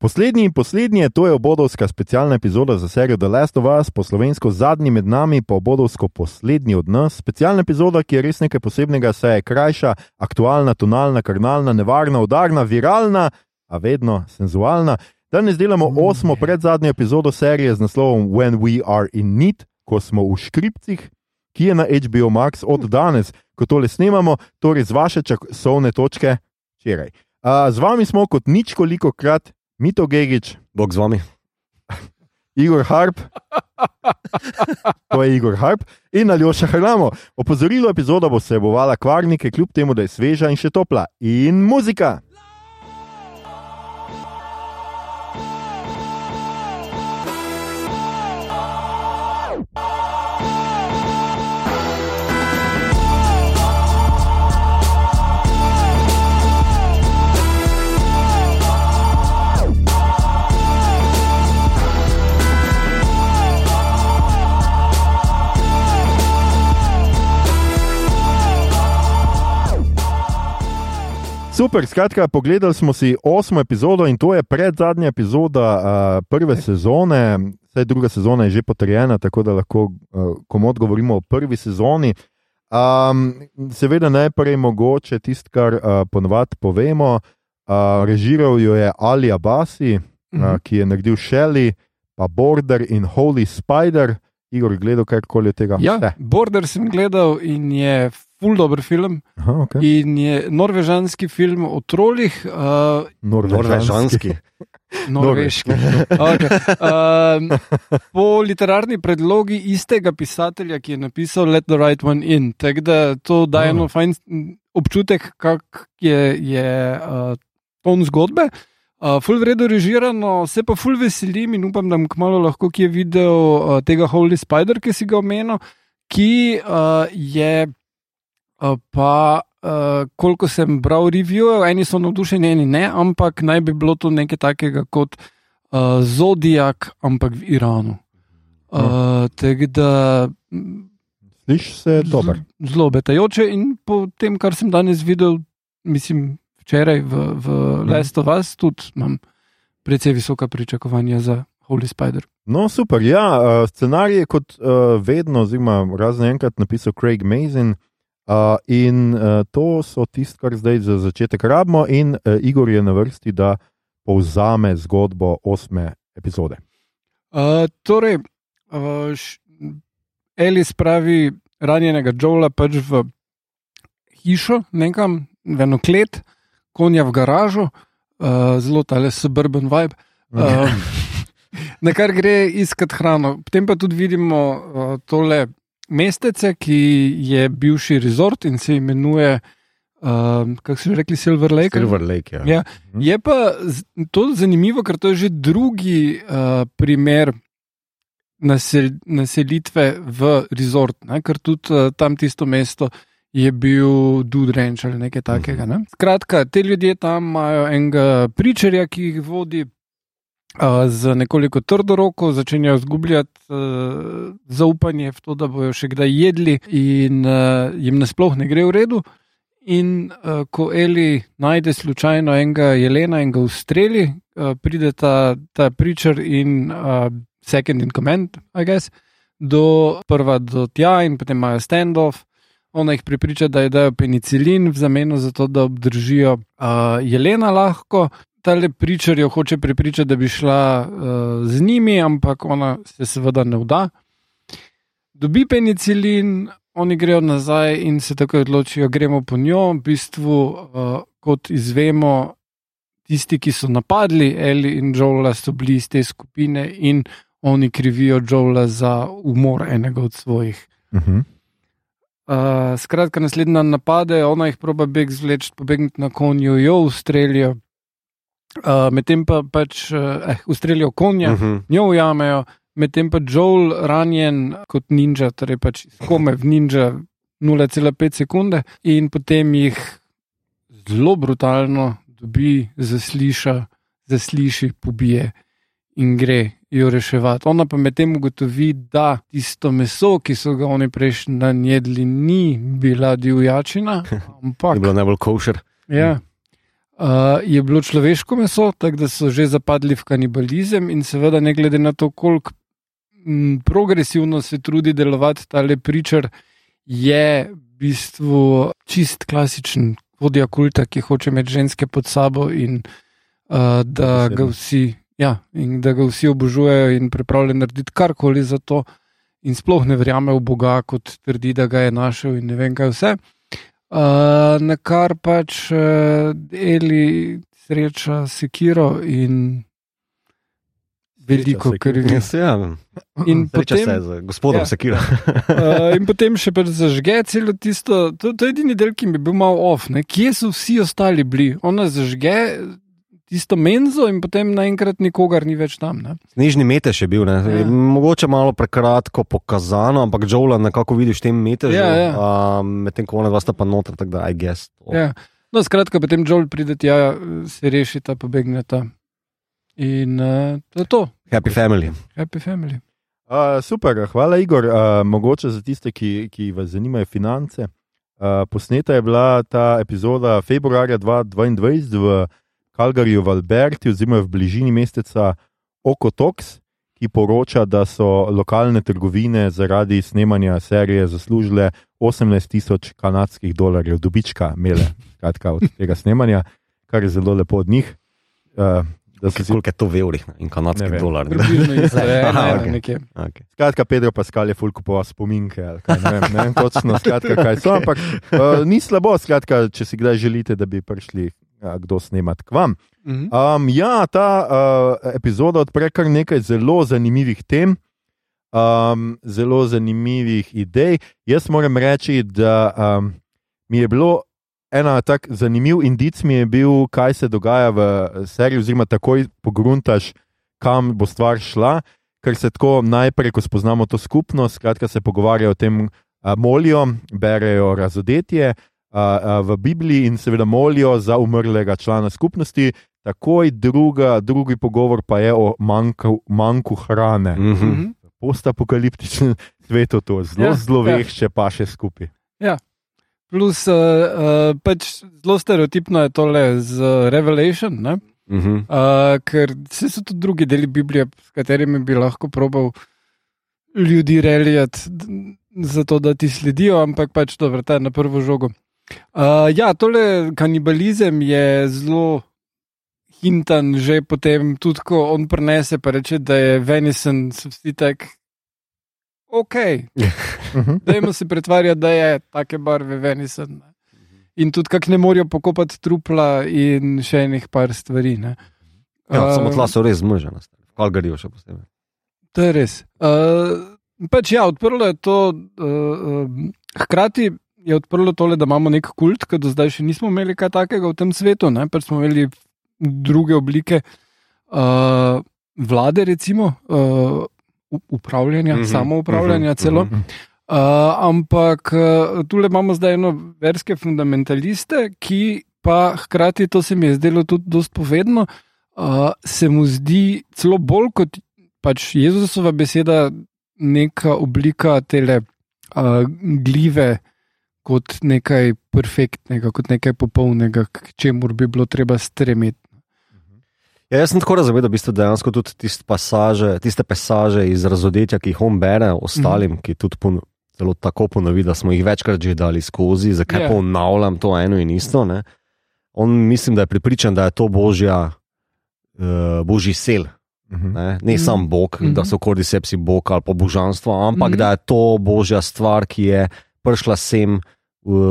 Poslednji, poslednji, to je obodovska specialna epizoda za serijo The Last of Us, po slovensko zadnji med nami, pa obodovsko poslednji od nas. Specialna epizoda, ki je res nekaj posebnega, saj je krajša, aktualna, tonalna, karnalna, nevarna, udarna, viralna, a vedno senzualna. Danes delamo osmo predzadnjo epizodo serije z naslovom When We Are in Need, ko smo v škripcih, ki je na HBO Max od danes, ko tole snemamo, torej z vaše časovne točke včeraj. Uh, z vami smo kot nič koliko krat, Mito Gigič, Bog z vami. Igor Harp, to je Igor Harp in Aljoša Hrlamo. Opozorilo epizoda bo vsebovala kvarnike, kljub temu, da je sveža in še topla. In muzika. Super, skratka, pogledali smo si osmo epizodo in to je predzadnja epizoda uh, prve sezone. Vse druga sezona je že potrjena, tako da lahko uh, komod govorimo o prvi sezoni. Um, seveda, najprej mogoče tisto, kar uh, ponovadi povemo. Uh, režiral jo je Ali Abasi, uh, uh -huh. ki je naredil Shelly, pa Border in Holy Spider. Igor, gledal karkoli od tega? Ja, Vse. Border sem gledal in je full dober film. Aha, okay. In je norvežanski film o trolih, uh, Norvežanski. norveški. Okay. Um, po literarni predlogi istega pisatelja, ki je napisal Let the Right One In. Tako da to daje eno fajn občutek, kak je, je uh, ton zgodbe. Uh, ful vredno režirano, se pa ful veselim in upam, da bom kmalo lahko kje videl uh, tega Holy Spider, ki si ga omenil, ki uh, je uh, pa, uh, koliko sem bral review, eni so navdušeni, eni ne, ampak naj bi bilo to nekaj takega kot uh, Zodiak, ampak v Iranu. Uh, Tako da Slišiš se dobro. zelo obetajoče in po tem, kar sem danes videl, mislim, včeraj v, v Last of Us, tudi imam precej visoka pričakovanja za Holy Spider. No, super. Ja, uh, scenarij je kot uh, vedno, oziroma razen enkrat napisal Craig Mazin. Uh, in uh, to so tisto, kar zdaj za začetek rabimo, in uh, Igor je na vrsti, da povzame zgodbo osme epizode. Uh, torej, uh, Elis pravi ranjenega Joela pač v hišo, nekam, v eno klet, konja v garažo, uh, zelo tale suburban vibe. Uh, na kar gre iskat hrano. Potem pa tudi vidimo uh, tole mestece, ki je bivši resort in se imenuje, uh, kako so rekli, Silver Lake. Silver Lake. Ja. Ja. Je pa to zanimivo, ker to je že drugi uh, primer nasel, naselitve v resort, ne? ker tudi uh, tam tisto mesto je bil Dude Ranch ali nekaj takega. Ne? Skratka, te ljudje tam imajo enega pričarja, ki jih vodi. Uh, z nekoliko trdo roko začenjajo izgubljati uh, zaupanje v to, da bodo še kdaj jedli, in uh, jim nasploh ne gre v redu. In uh, ko Eli najde slučajno enega jelena in ga ustreli, uh, pride ta, ta pričar in uh, second in command, I guess, do prva do tja in potem imajo standoff. Ona jih pripriča, da je dajo penicilin v zameno za to, da obdržijo uh, jelena lahko. Tale pričar jo hoče pripričati, da bi šla uh, z njimi, ampak ona se seveda ne vda. Dobi penicilin, oni grejo nazaj in se tako odločijo, gremo po njo. V bistvu, uh, kot izvemo, tisti, ki so napadli Eli in Joela, so bili iz te skupine in oni krivijo Joela za umor enega od svojih. Uh -huh. Uh, skratka, naslednji dan napade, ona jih proba beg zvleči, pobegniti na konju, jo ustrelijo. Uh, medtem pa pač, uh, eh, ustrelijo konja, uh Mhm. -huh. njo ujamejo, medtem pa Joel ranjen kot ninja, torej pač kome v ninja 0,5 sekunde in potem jih zelo brutalno dobi, zasliša, zasliši, pobije in gre jo reševati. Ona pa medtem ugotovi, da tisto meso, ki so ga oni prejšnji dan jedli, ni bila divjačina, Je ampak bilo najbolj košer. Ja. Uh, je bilo človeško meso, tako da so že zapadli v kanibalizem in seveda ne glede na to, koliko m, progresivno se trudi delovati ta lepričar, je v bistvu čist klasičen vodja kulta, ki hoče imeti ženske pod sabo in uh, da, ga vsi, ja, in da ga vsi obožujejo in pripravljen narediti karkoli za to. In sploh ne verjame v Boga, kot trdi, da ga je našel, in ne vem, kaj vse. Uh, na kar pač uh, Eli sreča Sekiro in veliko krvi. Ja, se ja. In potem, se z gospodom ja. Sekira. uh, in potem še pač zažge celo tisto. To, to je edini del, ki mi je bil malo off. Ne? Kje so vsi ostali bili? Ona zažge tisto menzo in potem naenkrat nikogar ni več tam. Ne? Snežni metež je bil, ne? Ja. mogoče malo prekratko pokazano, ampak Joela nekako vidiš tem metežu, Ja, ja. um, medtem ko ona dva sta pa noter, tako da I guess. To. Ja. No, skratka, potem Joel pride tja, se rešita, pobegneta. In uh, to je to, Happy family. happy family. Uh, super, hvala, Igor. Uh, mogoče za tiste, ki, ki vas zanimajo finance. Uh, posneta je bila ta epizoda februarja 2022 v Kalgariju, v Alberti, oziroma v bližini mesteca Okotoks, ki poroča, da so lokalne trgovine zaradi snemanja serije zaslužile 18 tisoč kanadskih dolarjev dobička, imele skratka, od tega snemanja, kar je zelo lepo od njih. Uh, da so si Koliko je to v evrih in Ne kanadskih vem. dolarjih? Približno isto je, Aha, ne, okej. nekje. Okay. Skratka, Pedro Pascal je ful kupoval spominke. ali Kaj, ne, vem, ne vem točno, skratka, kaj so. Ampak uh, ni slabo, skratka, če si kdaj želite, da bi prišli kdo snemati k vam. Um, ja, ta uh, epizoda odpre kar nekaj zelo zanimivih tem, um, zelo zanimivih idej. Jaz moram reči, da um, mi je bilo ena tak zanimiv indic, mi je bil, kaj se dogaja v seriji, oziroma takoj pogruntaš, kam bo stvar šla. Ker se tako najprej, ko spoznamo to skupnost, skratka se pogovarjajo o tem, a, molijo, berejo razodetje v Bibliji in seveda molijo za umrlega člana skupnosti. Takoj druga, drugi pogovor pa je o manku, manku hrane. Mm -hmm. Mhm. Postapokaliptičnem svetu to zelo, Ja, zelo vešče, pa še skupaj. Plus, uh, uh, pač zelo stereotipno je tole z Revelation, ne? Mm -hmm. uh, ker vse so tudi drugi deli Biblije, s katerimi bi lahko probal ljudi reljati, zato da ti sledijo, ampak pač dobro, ta je na prvo žogo. Uh, ja, tole kanibalizem je zelo hintan, že potem tudi, ko on prenese, pa reče, da je venison, so vsi tak. Ok, Mhm. dajmo se pretvarjati, da je take barve venison. Ne. In tudi, kako ne morajo pokopati trupla, in še enih par stvari. Ne. ja, Uh, samo tla so res zmržena. Kalgarijo še posebej. To je res. Uh, pač ja, odprlo je to, uh, uh, hkrati je odprlo tole, da imamo nek kult, ki do zdaj še nismo imeli kaj takega v tem svetu. Ne? Pač smo imeli druge oblike uh, vlade, recimo, uh, upravljanja, mm -hmm, samoupravljanja, mhm, celo. mhm. Uh, ampak uh, tukaj imamo zdaj eno verske fundamentaliste, ki pa hkrati, to se mi je zdelo tudi dosti povedno, uh, se mu zdi celo bolj kot pač Jezusova beseda, neka oblika tele uh, gljive, kot nekaj perfektnega, kot nekaj popolnega, k čemu bi bilo treba stremeti. Ja, jaz sem tako razumel, da v bistvu dejansko tudi tiste pasaže, tiste pasaže iz razodetja, ki jih on bere, ostalim, mm ki tudi pon, zelo tako ponovi, da smo jih večkrat že dali skozi, zakaj Ja. yeah. ponavljam to eno in isto. Ne? On mislim, da je pripričan, da je to božja, uh, božji sel. Mhm. Ne, ne Mhm. sam Bog, mm -hmm. da so kordisepsi Bog ali pa božanstvo, ampak mm Mhm. -hmm. da je to božja stvar, ki je prišla sem.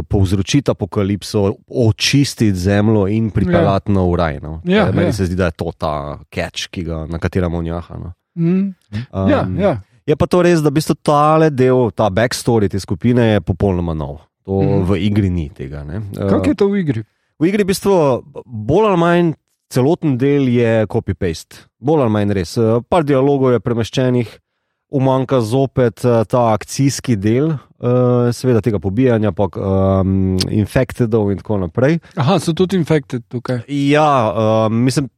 Povzročiti apokalipso, očistiti zemljo in pripeljati ja. v raj. No. Ja, Eh, Meni ja. se zdi, da je to ta catch, ga, na katerem on jaha. No. Mm, Um, ja, ja. Je pa to res, da v bistvu ta del, ta backstory te skupine je popolnoma nov. To mm v igri ni tega. ne. Uh, Kako je to v igri? V igri v bistvu bolj ali manj celoten del je copy-paste, bolj ali manj res. Par dialogov je premeščenih, umanka zopet eh, ta akcijski del, eh, seveda tega pobijanja, pa um, infectedov in tako naprej. Aha, so tudi infected tukaj. Ja, uh, mislim,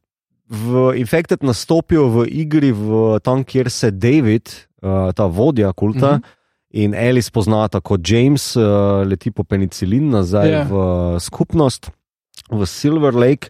v Infected nastopijo v igri, v tam, kjer se David, uh, ta vodja kulta, mm Mhm. -hmm. in Alice poznata kot James, uh, leti po penicilin nazaj Ja. yeah. v uh, skupnost. v Silver Lake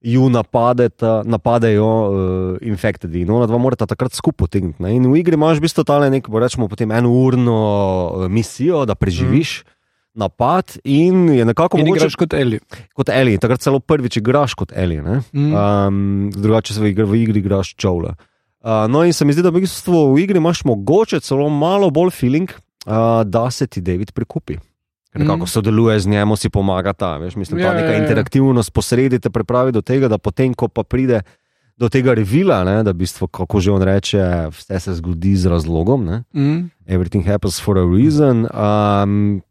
ju napadeta, napadejo uh, infekted in ona dva morata takrat skupaj potegniti. ne. In v igri imaš v bistvu tale neko, rečemo, potem eno urno uh, misijo, da preživiš. Mm. Napad in je nekako In mogoče igraš kot Eli. kot Eli, takrat celo prvič igraš kot Eli. ne. Mm. Um, drugače se v igri, v igri igraš čovla. Uh, no, in se mi zdi, da v bistvu v igri imaš mogoče celo malo bolj feeling, uh, da se ti David prikupi. Nekako Mm. sodeluje z njim, si pomaga ta. Veš, mislim, Ja, ta neka ja, ja. interaktivnost posredi te pripravi do tega, da potem, ko pa pride do tega revila, ne, da v bistvu, kako že on reče, vse se zgodi z razlogom. Ne, Mm. everything happens for a reason. Um,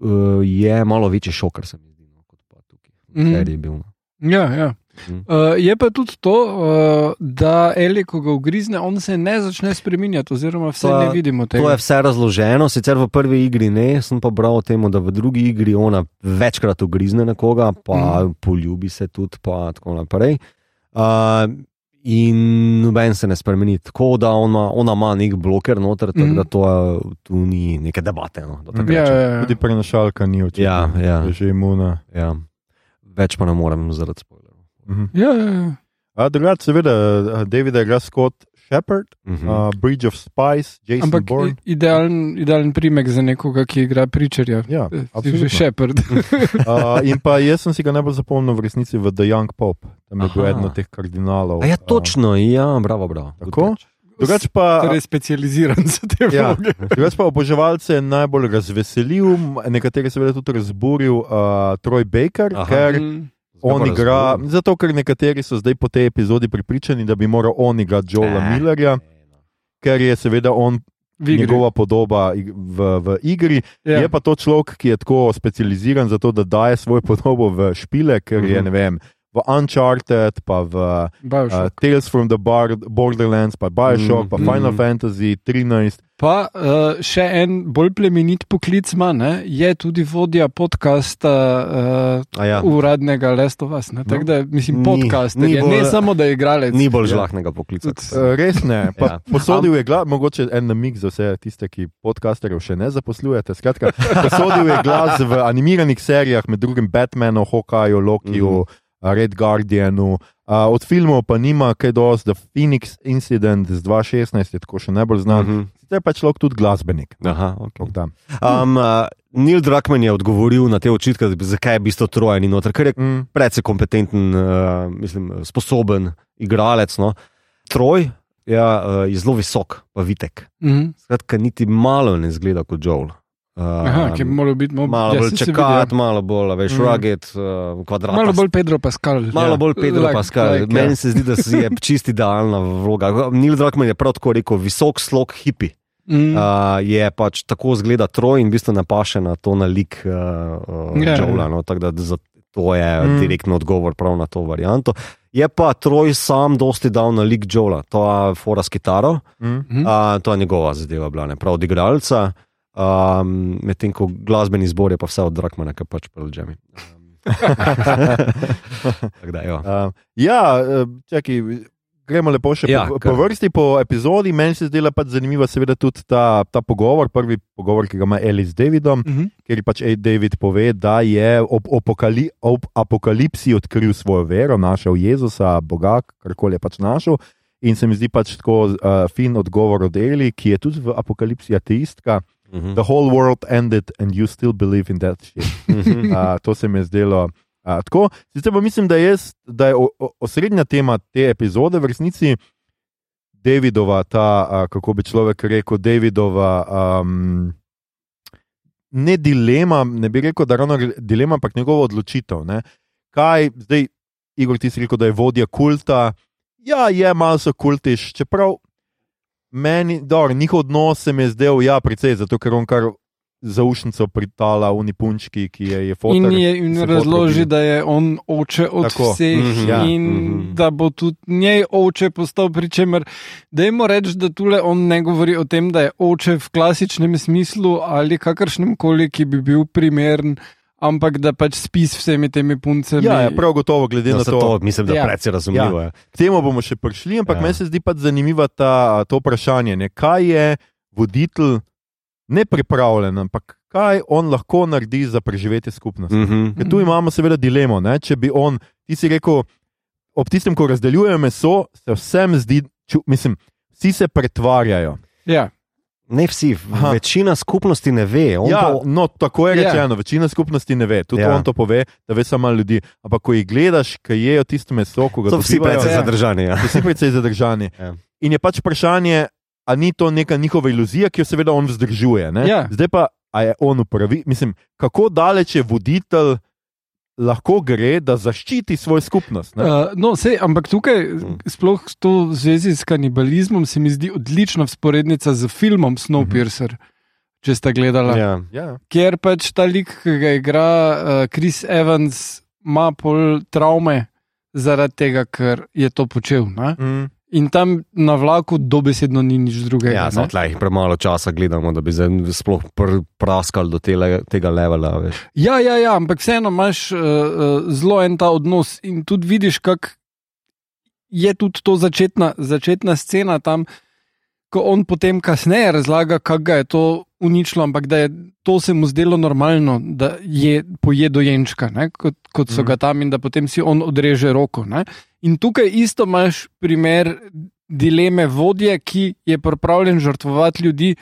uh, je malo večji šok, kar se mi zdi, no, kot pa tukaj. Mhm. Mm. Je bil. no. Ja, ja. Uh, je pa tudi to, uh, da Eli, ko ga ugrizne, on se ne začne spreminjati, oziroma vse To- ne vidimo tega. To je vse razloženo, sicer v prvi igri ne, sem pa bral o tem, da v drugi igri ona večkrat ugrizne nekoga, pa mm. poljubi se tudi, pa tako naprej. Uh, in noben se ne spremeni, tako da ona, ona ima nek bloker noter, tako Mhm. da to tu ni neke debate. No, ja, ja, ja. Tudi prenašalka ni očitno. Ja, ja. Je že imuna. Ja. Več pa ne morem zaradi spoilerov. Mhm. ja, ja, ja. A drugače, seveda, David igra Scott Shepard, Mhm. uh, Bridge of Spies, Jason Ampak Bourne. idealen, idealen primek za nekoga, ki igra pričarja. Ja, Eh, absolutno. šepard. Uh, in pa jaz sem si ga najbolj zapomnil v resnici v The Young Pope, tam je bil Aha. eden od teh kardinalov. A ja, Uh, točno, ja, bravo, bravo. Tako? Drugače pa, Torej, specializiran za te Ja. vloge. drugač pa oboževalce je najbolj razveselil, nekatere seveda tudi razburil uh, Troy Baker, Aha. ker Mm. On igra, zato ker nekateri so zdaj po tej epizodi pripričani, da bi moral on igrati Joela Eh. Millerja, ker je seveda on njegova podoba v, v igri. Ja. Je pa to človek, ki je tako specializiran za to, da daje svoj podobo v špile, ker je Mhm. ne vem. V Uncharted, pa v uh. Tales from the Bar Borderlands, pa Bioshock, pa Mhm. Final Fantasy 13. Pa uh, še en bolj plemenit poklic ima, ne? je tudi vodja podcasta uh, ja. uradnega Us. ne. Tako da, mislim, podcast. ni Je, bolj- ne samo, da je igralec. Ni bolj Ja. žlahnega poklica. Uh, res ne. Pa Ja. Posodil je glas, mogoče en namig za vse tiste, ki podcasterjev še ne zaposlujete. Skratka, posodil je glas v animiranih serijah, med drugim Batmanu, Hawkeyu, Lokiju, Mhm. Red Guardianu. Uh, od filmov pa nima kaj dosti, The Phoenix Incident z 2016 je tako še najbolj znan. Mhm. Zdaj pa je človek tudi glasbenik. Aha, okay. Um, uh, Neil Druckmann je odgovoril na te očitke, zakaj je v bistvu Troja ni noter, ker je Mm, precej kompetenten, uh, mislim, sposoben igralec. No. Troj ja, uh, je zelo visok, pa vitek. Mhm. Skratka, niti malo ne zgleda kot Joel. Uh, Aha, ki bi moral biti malo, malo ja, bolj saj se vidi, čekat, ja. malo bolj, a veš, Mm. rugged, uh, kvadrat. Malo bolj Pedro Pascal. Malo ja. bolj Pedro Like- Pascal. like, Meni ja. se zdi, da si je čist idealna vloga. Neil Druckmann je prav tako rekel, visok slog hipi. Mm. Uh, je pač tako zgleda troj in v bistvu ne paše na to na lik uh, uh, Ja, Joela. ja. No, tako da za to je Mm. direktno odgovor prav na to varianto. Je pa troj sam dosti dal na lik Joela, to je fora s kitaro, mm. Mhm. uh, to je njegova zadeva, bila ne prav od igralca. Um, Medtem ko glasbeni zbor je pa vse od Druckmana, ki pač preložemi. Um, da, jo. Uh, ja, eh, čakaj, gremo lepo še Ja, po, kar. po vrsti, po epizodi. Meni se zdela pač zanimiva, seveda, tudi ta, ta pogovor, prvi pogovor, ki ga ima Eli z Davidom, Mhm. kjer je pač Ed David pove, da je ob, apokali, ob apokalipsi odkril svojo vero, našel Jezusa, Boga, karkoli je pač našel. In se mi zdi pač tako uh, fin odgovor od Eli, ki je tudi v apokalipsi ateistka. Mhm. The whole world ended and you still believe in that shit. Mhm. Uh, to se mi je zdelo. Uh, tako, sicer pa mislim, da, jaz, da je o, o, osrednja tema te epizode v resnici Davidova, ta, uh, kako bi človek rekel, Davidova. Um, Ne dilema, ne bi rekel, da je ravno dilema, ampak njegova odločitev. Ne? Kaj zdaj, Igor, ti si rekel, da je vodja kulta. Ja, je malce kultiš, čeprav meni, dobro, njihov odnos se mi je zdel, ja, precej, zato ker on kar zaušnico pritala v nipunčki, ki je, je fotor. In, je, in razloži, da je on oče od Tako. Vseh, Mhm, ja. in Mhm. da bo tudi njej oče postal. Pričemer, dajmo reči, da tule on ne govori o tem, da je oče v klasičnem smislu ali kakršnem koli, ki bi bil primeren, ampak da pač spi s vsemi temi puncami. Ja, ja, prav gotovo, glede Ja, na se to. to mislim, da Ja. precej razumljivo. Ja. K temu bomo še prišli, ampak Ja. meni se zdi pač zanimivo ta, to vprašanje. Ne? Kaj je voditelj ne pripravljen, ampak kaj on lahko naredi za preživetje skupnosti. Mm -hmm. Ker tu imamo seveda dilemo. Ne? Če bi on, ti si rekel, ob tistem, ko razdeljuje meso, se vsem zdi, ču, mislim, vsi se pretvarjajo. Ja. Ne vsi, Aha. večina skupnosti ne ve. On Ja, to, no, tako je Ja. rečeno, večina skupnosti ne ve. Tudi Ja. on to pove, da ve samo ljudi. Ampak ko jih gledaš, ki jejo tisto meso, ko ga so vsi precej Ja. zadržani. Ja. vsi precej zadržani. Ja. In je pač vprašanje, ali ni to neka njihova iluzija, ki jo seveda on vzdržuje. ne? Ja. Zdaj pa, a je on upravi, mislim, kako daleč je voditelj. Lahko gre, da zaščiti svojo skupnost. ne? Uh, no, sej, ampak tukaj, Mm. sploh to v zvezi s kanibalizmom, se mi zdi odlična sporednica z filmom Snowpiercer, če ste gledali. Ja. Ja. Kjer pač ta lik, ki ga igra uh, Chris Evans, ima pol travme zaradi tega, ker je to počel. Ne? Mm. In tam na vlaku dobesedno ni nič drugega. Ja, samo tleh premalo časa gledamo, da bi zdaj sploh pr praskali do tele, tega levela. Veš. Ja, ja, ja, ampak vseeno imaš uh, uh, zelo en ta odnos in tudi vidiš, kako je tudi to začetna, začetna scena tam, ko on potem kasneje razlaga, kako ga je to uničilo, ampak da je to se mu zdelo normalno, da je poje dojenčka, ne, kot, kot so Mhm. ga tam in da potem si on odreže roko. Ne. In tukaj isto imaš primer dileme vodje, ki je pripravljen žrtvovati ljudi.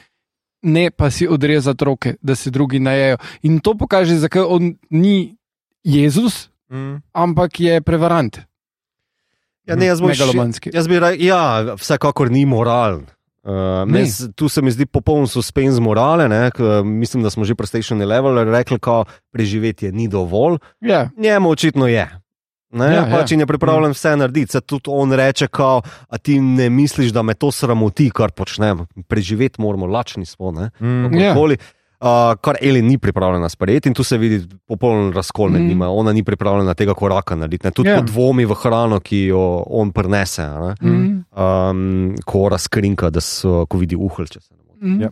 Ne pa si odrezati roke, da se drugi najejo. In to pokaže, zakaj on ni Jezus, Mm. ampak je prevarant. Ja, ne, jaz, Megalomanski. jaz bi rekel, ja, vsekakor ni moralen. Uh, Ne. mes, tu se mi zdi popoln suspenz morale. Ne, k, mislim, da smo že pri Station Level rekli, da preživetje ni dovolj. Ja, Njemu očitno je. Ne, Ja, pač ja. je pripravljen vse narediti. Se tudi on reče, kao, a ti ne misliš, da me to sramoti, kar počnem. Preživeti moramo, lačni smo. Ne, Mm. Ja. Uh, kar Eli ni pripravljena sprejeti, in tu se vidi popoln razkol med Mm. njima. Ona ni pripravljena tega koraka narediti. Tudi Ja. yeah. dvomi v hrano, ki jo on prenese, a ne. mm. um, ko razkrinka, da so, ko vidi uhl. Če se ne motim. Mm. Ja.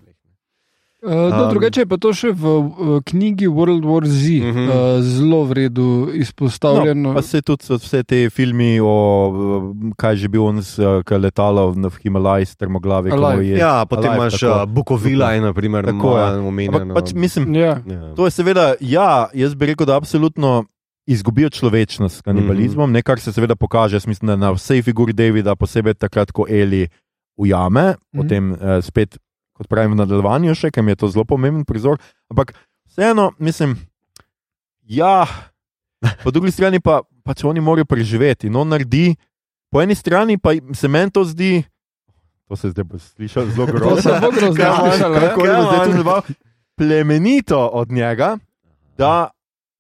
Uh, no, Um, drugače je pa to še v uh, knjigi World War Z uh Mhm. -huh. uh, zelo v redu izpostavljeno. No, pa se tudi so vse te filmi o eh, kaj že bil on z eh, letalo v Himalaju, strmoglavi. je- Ja, potem Alive, imaš tako. Bukovila in naprimer, Tako, ja. malo omenjeno. Pač mislim, ja. ja. to je seveda, ja, jaz bi rekel, da absolutno izgubijo človečnost s kanibalizmom, mm -hmm. ne kar se seveda pokaže, jaz mislim, da na vsej figuri Davida, posebej takrat, ko Eli ujame, mm -hmm. potem eh, spet, kot pravim, v nadaljevanju še, ker mi je to zelo pomemben prizor. Ampak vseeno, mislim, ja, po drugi strani pa pač oni morajo preživeti in on naredi, po eni strani pa se meni to zdi. To se zdaj slišalo zelo grozno. se bo grozno ja. Kako je Come zdaj to zelo plemenito od njega, da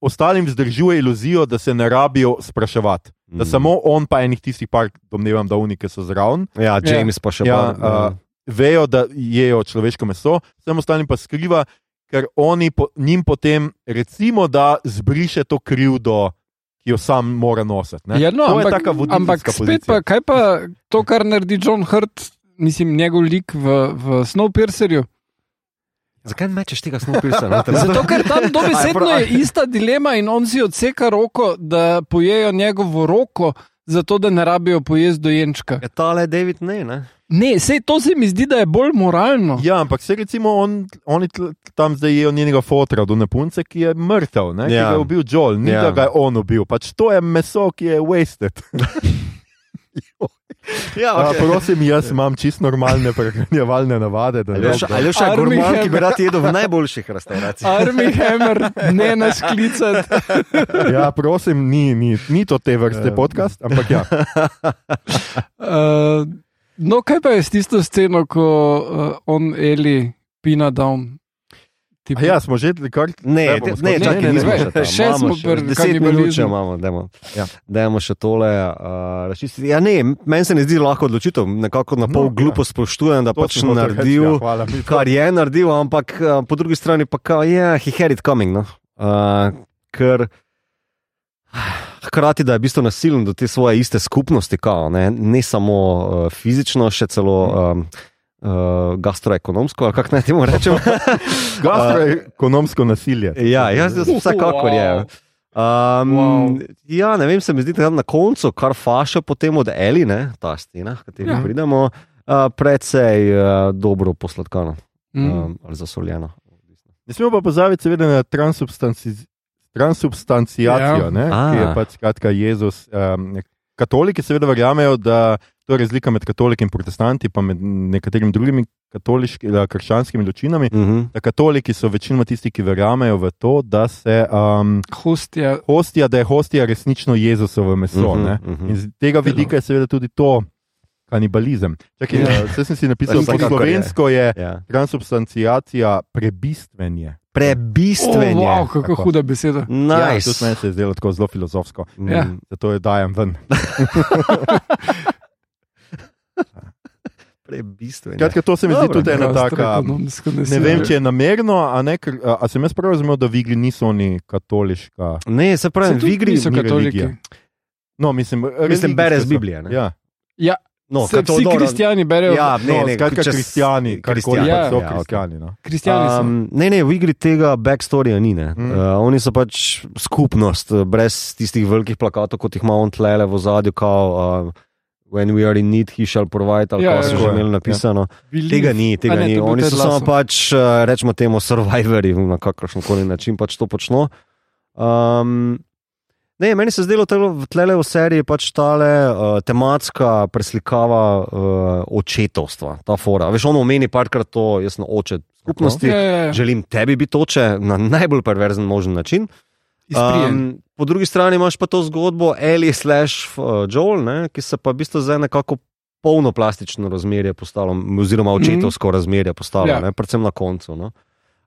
ostalim vzdržuje iluzijo, da se ne rabijo spraševati. Da Mm. samo on, pa enih tistih par, domnevam, da unike so zraven, Ja, James pa še ja, pa. uh, vejo, da jejo človeško meso, vsem ostalim pa skriva, ker oni po, njim potem, recimo, da zbriše to krivdo, ki jo sam mora nositi. ne. Ja, no, to ampak, ampak spet pozicija. pa, kaj pa to, kar naredi John Hurt, mislim, njegov lik v, v Snowpiercerju? Zakaj ne mečeš tega snopisa? Zato, ker tam dobesedno je ista dilema in on si odseka roko, da pojejo njegovo roko, zato da ne rabijo pojesti dojenčka. Je tale David ne, ne? Ne, sej to se mi zdi, da je bolj moralno. Ja, ampak se recimo on, oni tam zdaj jejo njenega fotra do nepunce, ki je mrtev, ne, ja. ki Ja. ga je ubil Joel, ni ja. Ja. da ga je on ubil. Pač to je meso, ki je wasted. Ja, A, prosim, jaz imam čisto normalne prehranjevalne navade. da ne Ali je še Army gurman, ki bi Hammer. rad jedel v najboljših restauracijah? Army Hammer, ne nas klicati. Ja, prosim, ni, ni, ni to te vrste podcast, ampak ja. Uh, no, kaj pa je s tisto sceno, ko uh, on Eli pina down? A ja, smo že kar. Ne, bomo ne, čakaj, ne, ne, nismo ne. še smo pri deset kanibalizmu. imamo, dajmo, Ja. dajmo še tole uh, razčistiti. Ja, ne, meni se ne zdi lahko odločitev, nekako na No, pol ja. glupo spoštujem, da To pač hotel reči, naredil, ja, hvala, kar je naredil, ampak uh, po drugi strani pa kao, je, yeah, he had it coming. No? Uh, ker hkrati, da je v bistvu nasilen do te svoje iste skupnosti, kao, ne, ne samo uh, fizično, še celo. Um, Uh, gastroekonomsko, ali kako naj temu rečem. Gastroekonomsko nasilje. Ja, jaz, jaz vsekakor je. Um, Wow. Ja, ne vem, se mi zdi, da tam na koncu, kar faša potem od Eli, ne, ta stena, v kateri Ja. ja. pridemo, uh, precej uh, dobro posladkano Mm. um, ali zasoljeno. Ne smemo pa pozabiti, seveda, na transubstanci, transubstanciacijo, Ja. ne, A. ki je pač skratka Jezus. Um, katoliki seveda verjamejo, da to je razlika med katoliki in protestanti, pa med nekaterimi drugimi katoliškimi, krščanskimi ločinami. Mhm. Da katoliki so večinoma tisti, ki verjamejo v to, da, se, um, Hostja, hostija, da je hostija resnično Jezusovo meso. Mhm, ne. mhm. In z tega vidika je seveda tudi to kanibalizem. Čakaj, Ja. Vse sem si napisal, po Vsekakor je. slovensko je Ja. transubstanciacija prebistvenje. Prebistvenje. Oh, wow, kako Tako. huda beseda. Ja, Nice. tudi meni se je zdelo tako zelo filozofsko, Mm. Ja. zato jo dajem ven. Prebistvenje. Skratka, to se mi zdi Dobro, tudi ena taka. Ne vem, če je namerno, a, ne, ker, a, a sem jaz prav razumel, da v igri niso oni katoliška. Ne, se pravi, Saj tudi v igri niso ni katoliki. religija. No, mislim, Mislim, bereš so. Biblijo, ne? Ja, Ja, no, se, vsi dobro, kristijani berejo. Ja, ne, no, ne, skratka, čez- kristijani, kristijani, so ja, kristijani. No. Kristijani so. Um, ne, ne, v igri tega backstorija ni. Mm. Mm. Uh, oni so pač skupnost, eh, brez tistih velikih plakatov, kot jih ima on tlele v zadju, kao uh, When we are in need, he shall provide, ali Ja, ja, ja, so tako že je, imeli napisano. Believe. Tega ni, tega A ne, ni. Oni so samo pač, uh, rečemo temu, survivori na kakršen koli način pač to počno. Um, ne, meni se je zdelo v tlele v seriji pač tale uh, tematska preslikava uh, očetovstva, ta fora. Veš, on omeni parkrat to, jaz sem oče skupnosti. Ja, ja, ja. Želim tebi biti oče na najbolj perverzen možen način. Izprijen. Um, po drugi strani imaš pa to zgodbo Eli slash uh, Joel, ne, ki se pa v bistvu zdaj nekako polnoplastično razmerje postalo, oziroma očetovsko mm -hmm. razmerje postalo, ja. ne, predvsem na koncu. No.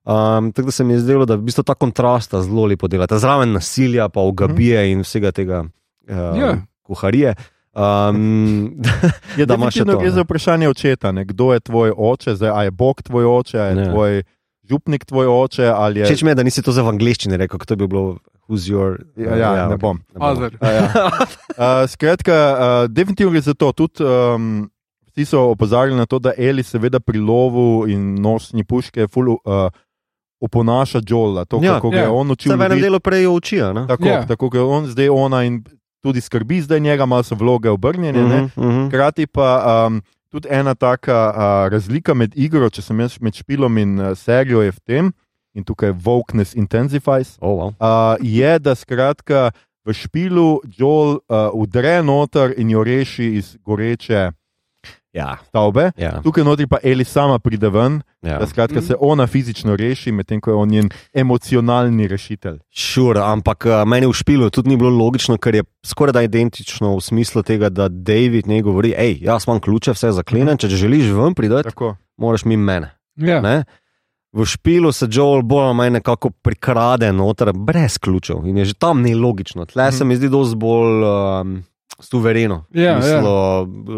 Um, tako da se mi je zdelo, da v bistvu ta kontrasta zelo lepo dela, ta zraven nasilja, pa ogabije mm in vsega tega uh, Ja. kuharije. Um, Je Da imaš še to, gre ne. za vprašanje očeta, ne? kdo je tvoj oče, zdaj, a je Bog tvoj oče, je Ne. tvoj župnik tvoj oče. ali Je... Mi je, da nisi to zdaj v angleščini rekel, kot to bi bilo, who's your. Ja, ja, ne ok, bom. Father. A Ja. Uh, skratka, uh, definitivno gre za to. Tudi um, vsi so opozarjali na to, da Eli seveda pri lovu in nošnji puške ful uh, oponaša Jola, to, Ja, kako ja. je on učil. Vse v enem delu prej ne? Tako, Ja. tako je on zdaj ona in tudi skrbi zdaj njega, malo so vloge obrnjene. ne. Mhm, mhm. Hkrati pa um, tudi ena taka uh, razlika med igro, če sem jaz med špilom in uh, serijo, je v tem, in tukaj Wokeness intensifies, Oh, wow. uh, je, da skratka v špilu Joel uh, udre noter in jo reši iz goreče Ja, stavbe. ja, Tukaj notri pa Eli sama pride ven, ja. da skratka Mhm. se ona fizično reši, medtem ko je on njen emocionalni rešitelj. Sure, ampak uh, meni v špilu tudi ni bilo logično, ker je skoraj da identično v smislu tega, da David ne govori, hej, jaz imam ključe, vse zaklenem, če želiš ven priti, moraš mimo mene. Ja. Ne? V špilu se Joel bolj ali manj nekako prikrade noter, brez ključev in je že tam nelogično. Tle Mhm. se mi zdi dosti bolj um, suvereno, Ja, v smislu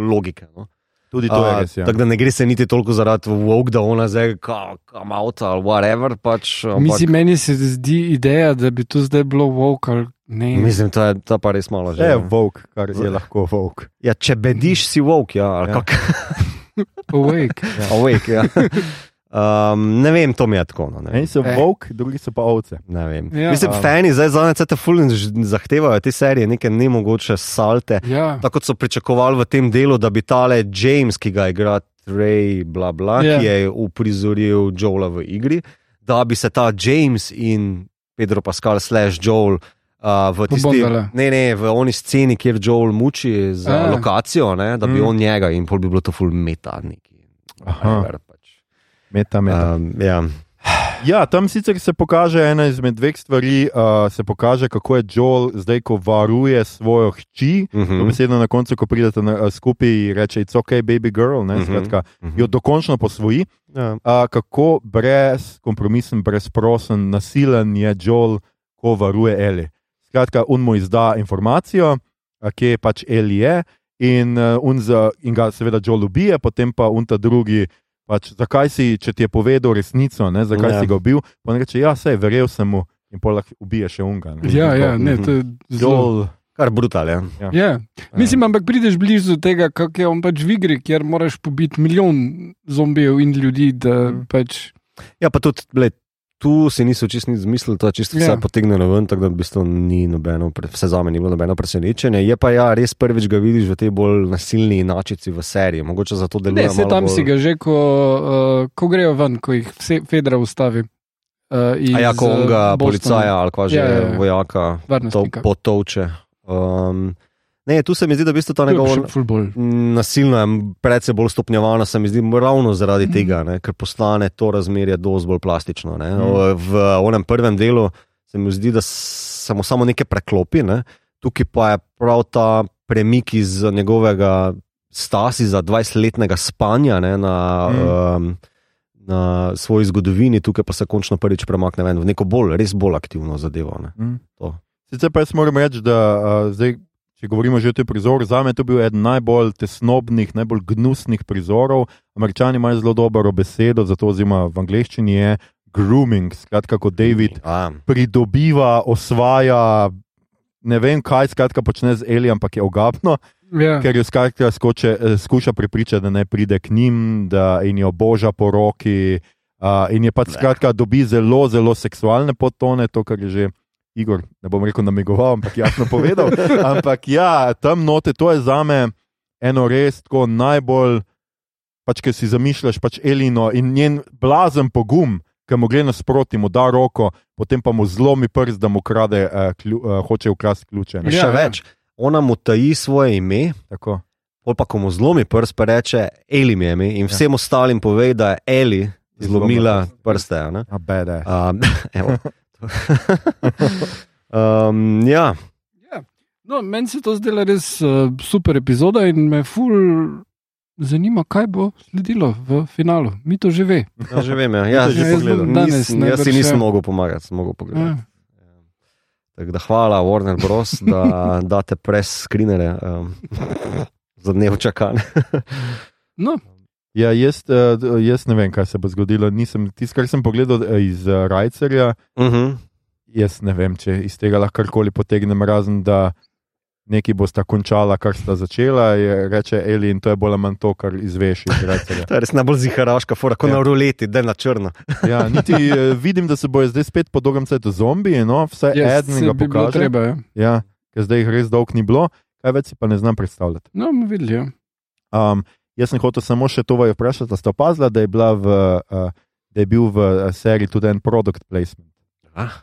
logike. No? Tudi to je A, res. Ja. Tako da ne gre se niti toliko zaradi woke, da ona zdaj kam avto ali whatever. Pač, ampak- Mislim, meni se zdi ideja, da bi to zdaj bilo woke ali ne. Mislim, to je ta pa res malo že. Je no. volk, kar je lahko volk. Ja, če bediš, si woke, ja, ali Ja. Awake. Awake, ja. Um, ne vem, to mi je tako. No, ne, Eni vem. so Eh. volk, drugi so pa ovce. ne vem. Ja. Mislim, Um. fani zdaj zadnje cete fulin zahtevajo te serije, neke nemogoče salte. Ja. Tako kot so pričakovali v tem delu, da bi tale James, ki ga igra Trey, bla, bla, Ja. ki je uprizoril Joela v igri, da bi se ta James in Pedro Pascal slash Joel. Uh, v tisti, ne, ne, v oni sceni, kjer Joel muči za. A. lokacijo, ne, da bi Mm. on njega in pol bi bilo to full meta. Neki, Aha. Meta, meta. Um, ja. Ja, tam sicer se pokaže ena izmed dveh stvari. Uh, se pokaže, kako je Joel zdaj, ko varuje svojo hči. Uh To -huh. besedo na koncu, ko pridete na, uh, skupaj in reče: It's ok, baby girl. Ne, Mhm. skratka, uh -huh. jo dokončno posvoji. ja. Uh, kako brezkompromisen, brezprosen, nasilen je Joel, ko varuje Eli. Skratka, on mu izda informacijo, uh, kje pač Eli je, in, uh, za, in ga seveda Joel ubije, potem pa un ta drugi. Pač, zakaj si, če ti je povedal resnico, ne, zakaj Ja. ja. si ga ubil? Pa on reče: Ja, sej, verjel sem mu in pol lahko ubije še unga. ne. Ja, ja, ne, Mhm. to je zelo. Joel, Kar brutal je. Ja. Mislim, ampak prideš blizu tega, kako je on pač v igri, kjer moraš pobiti milijon zombijev in ljudi. Da Mhm. pač, Ja, pa tudi, gled, tu si niso čisto nič zmislili, to je čisto vse Ja. potegnjeno ven, tako da v bistvu ni nobeno, vse za me ni bilo nobeno presenečenje. Je pa ja, res prvič ga vidiš v tej bolj nasilni inačici v seriji. Mogoče zato deluje ne, se tam bolj... si ga že, ko, uh, ko grejo ven, ko jih Fedra ustavi. Uh, ja, ko on eh, ga Bostona. policaja ali pa že Ja, ja, ja. vojaka to potovče. Um, ne, tu se mi zdi, da v bistvu ta To je njegov še ful bolj. nasilno je predvsej bolj stopnjevano, se mi zdi ravno zaradi Mhm. tega, ne, ker postane to razmerje dosti bolj plastično. Ne. Mhm. V onem prvem delu se mi zdi, da se mu samo nekaj preklopi, ne. tukaj pa je prav ta premik iz njegovega stasi za 20-letnega spanja ne, na, Mhm. um, na svoji zgodovini, tukaj pa se končno prvič premakne ven v neko bolj, res bolj aktivno zadevo. Ne. Mm. To. Sicer pa jaz moram reči, da uh, zdaj, če govorimo že o tem prizoru, za me je to bil eden najbolj tesnobnih, najbolj gnusnih prizorov. Američani imajo zelo dobro besedo za to, oziroma v angleščini je grooming, skratka, kot David A, pridobiva, osvaja. Ne vem, kaj skratka počne z Eli, ampak je ogabno, Ja. ker jo skratka skoče, eh, skuša prepričati, da ne pride k njim, da in jo boža po roki. Uh, in je pač skratka dobi zelo, zelo seksualne podtone, to, kar je že Igor, ne bom rekel namigoval, ampak jasno povedal. ampak ja, tam note, to je za me eno res tako najbolj, pač, ker si zamišljaš pač Elino in njen blazen pogum, ki mu gre nasproti, mu da roko, potem pa mu zlomi prst, da mu krade, uh, klju, uh, hoče ukrasti ključe. ne. še Ja, ja. več, ona mu taji svoje ime. Tako. Pol pa, ko mu zlomi prst, pa reče Eli mi je ime in vsem ostalim pove, da je Eli zlomila prste. a ne. A bede. Um, evo. Um, ja, Ja. No, meni se to zdela res uh, super epizoda in me ful zanima, kaj bo sledilo v finalu. Mi to že ve. ja, že vem. Ja. Ja, že jaz, pogledal. nis, Danes jaz si nisem ja. mogel pomagati, sem mogel Ja. pogledati. Tako da hvala, Warner Bros., da date pres screenere um, za dnev čakanja. No, Ja, jaz, uh, jaz ne vem, kaj se bo zgodilo. Nisem, tisto, kar sem pogledal eh, iz Rajcerja, Uh -huh. jaz ne vem, če iz tega lahko karkoli potegnem, razen da neki bosta končala, kar sta začela. Je, reče Eli in to je bolj ali manj to, kar izveš iz Rajcerja. To je res najbolj ziharaška, fora, kot Ja. na ruleti, da je na črno. Ja, niti eh, vidim, da se bojo zdaj spet po dolgem času zombiji, no, vsaj jaz eden se ga bi pokaže. treba. Ja. Ja, ker zdaj jih res dolg ni bilo, kaj več si pa ne znam predstavljati. No, bomo videli. Ja. Um, jaz sem hotel samo še to vprašati, da ste opazili, da je, v, uh, da je bil v uh, seriji tudi en product placement. Ah,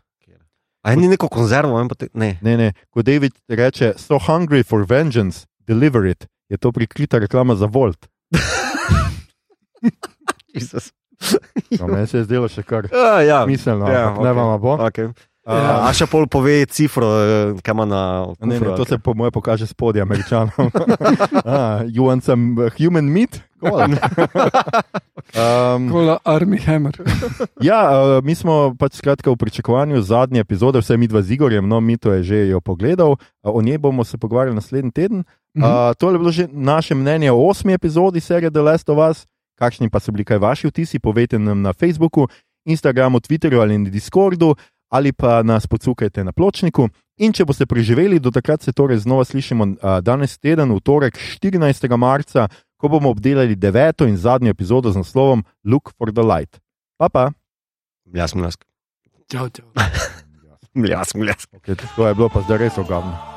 A je ni neko konzervo, potem, ne. Ne, ne, ko David reče, so hungry for vengeance, deliver it, je to prikrita reklama za Volt. Jezus. No, meni se je zdelo še kar Ja, ja. smiselno, Ja, ampak ne okej. vam bo. Okay. Uh, Uh, a še pol pove cifro, eh, kaj ima na Ne, ne, kufru, to se po mojem pokaže spodaj američanom. ah, you want some uh, human meat? Cool. um, Kola Army Hammer. ja, uh, mi smo pač skratka v pričakovanju zadnje epizode, vse mi dva z Igorjem, no, mi to je že jo pogledal, uh, o njej bomo se pogovarjali naslednji teden. Mhm. Uh, to je bilo že naše mnenje o osmi epizodi serije The Last of Us. Kakšni pa so bili kaj vaši vtisi, povejte nam na Facebooku, Instagramu, Twitterju ali na Discordu, ali pa nas pocukajte na pločniku. In če boste preživeli, do takrat se torej znova slišimo danes teden, v torek 14. marca, ko bomo obdelali deveto in zadnjo epizodo z naslovom Look for the Light. Pa pa. Mljask, mljask. Čau, čau. Mljask, mljask. Okay, to je bilo pa zdaj res ogavno.